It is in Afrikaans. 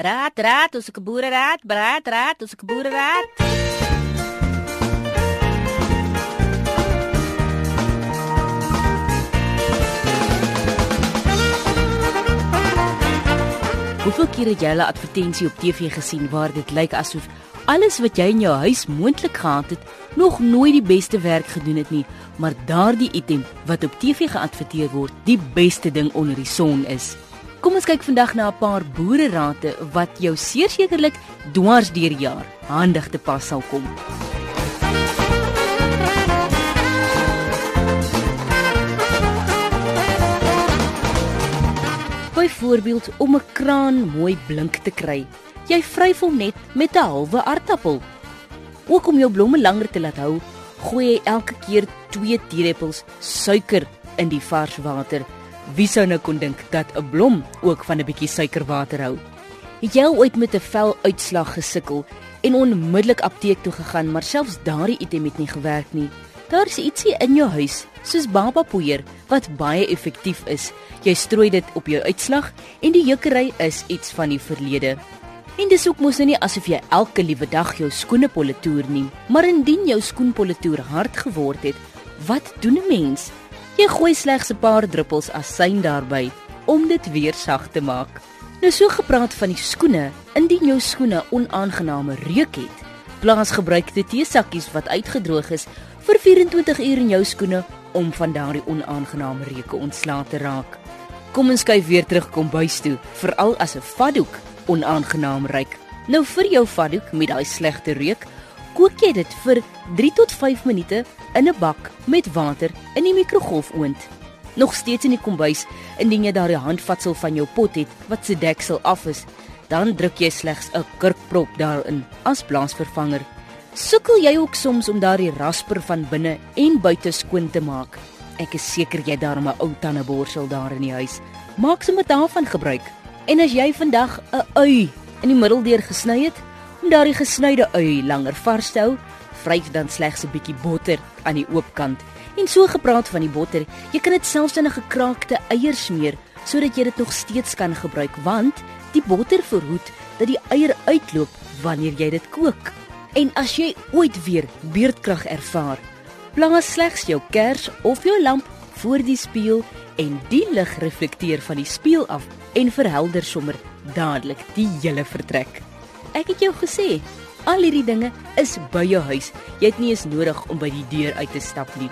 Raad, raad, ons 'n boereraad, raad, raad, ons 'n boereraad. Hoeveel keer het jy 'n advertensie op TV gesien waar dit lyk asof alles wat jy in jou huis moontlik gehad het, nog nooit die beste werk gedoen het nie, maar daardie item wat op TV geadverteer word, die beste ding onder die son is? Kom ons kyk vandag na 'n paar boererate wat jou sekerlik dwars deur die jaar handig te pas sal kom. Byvoorbeeld om 'n kraan mooi blink te kry. Jy vryf hom net met 'n halwe aardappel. Ook om jou blomme langer te laat hou, gooi jy elke keer 2 teelepels suiker in die vars water. Wie sou nou kon dink dat 'n blom ook van 'n bietjie suikerwater hou? Het jy ooit met 'n veluitslag gesukkel en onmiddellik apteek toe gegaan, maar selfs daardie item het nie gewerk nie? Daar's ietsie in jou huis, soos babapoeier, wat baie effektief is. Jy strooi dit op jou uitslag en die jeukery is iets van die verlede. En dis ook mos nou nie asof jy elke liewe dag jou skoenepolle toer nie, maar indien jou skoenpolle toer hard geword het, wat doen 'n mens? Jy gooi slegs 'n paar druppels asyn daarby om dit weer sag te maak. Nou so gepraat van die skoene, indien jou skoene onaangename reuk het, plaas gebruikte teesakkies wat uitgedroog is vir 24 uur in jou skoene om van daardie onaangename reuke ontslae te raak. Kom ons kyk weer terug kom bys toe, veral as 'n vaddoek onaangenaam ruik. Nou vir jou vaddoek met daai slegte reuk, kook jy dit vir 3 tot 5 minute in 'n bak met water in die mikrogolfoond. Nog steeds in die kombuis, indien jy daardie handvatsel van jou pot het wat se deksel af is, dan druk jy slegs 'n kurkprop daarin as blaasvervanger. Sukkel jy ook soms om daardie rasper van binne en buite skoon te maak? Ek is seker jy daarom 'n ou tandeborsel daar in die huis. Maak sommer daarvan gebruik. En as jy vandag 'n ui in die middel deur gesny het, om daardie gesnyde ui langer vars te hou, vryf dan slegs 'n bietjie botter aan die oopkant. En so gepraat van die botter, jy kan dit selfs in 'n gekraakte eier smeer sodat jy dit nog steeds kan gebruik want die botter verhoed dat die eier uitloop wanneer jy dit kook. En as jy ooit weer beerdkrag ervaar, plaas slegs jou kers of jou lamp voor die spieël en die lig reflekteer van die spieël af en verhelder sommer dadelik die hele vertrek. Ek het jou gesê, al hierdie dinge is by jou huis. Jy het nie eens nodig om by die deur uit te stap nie.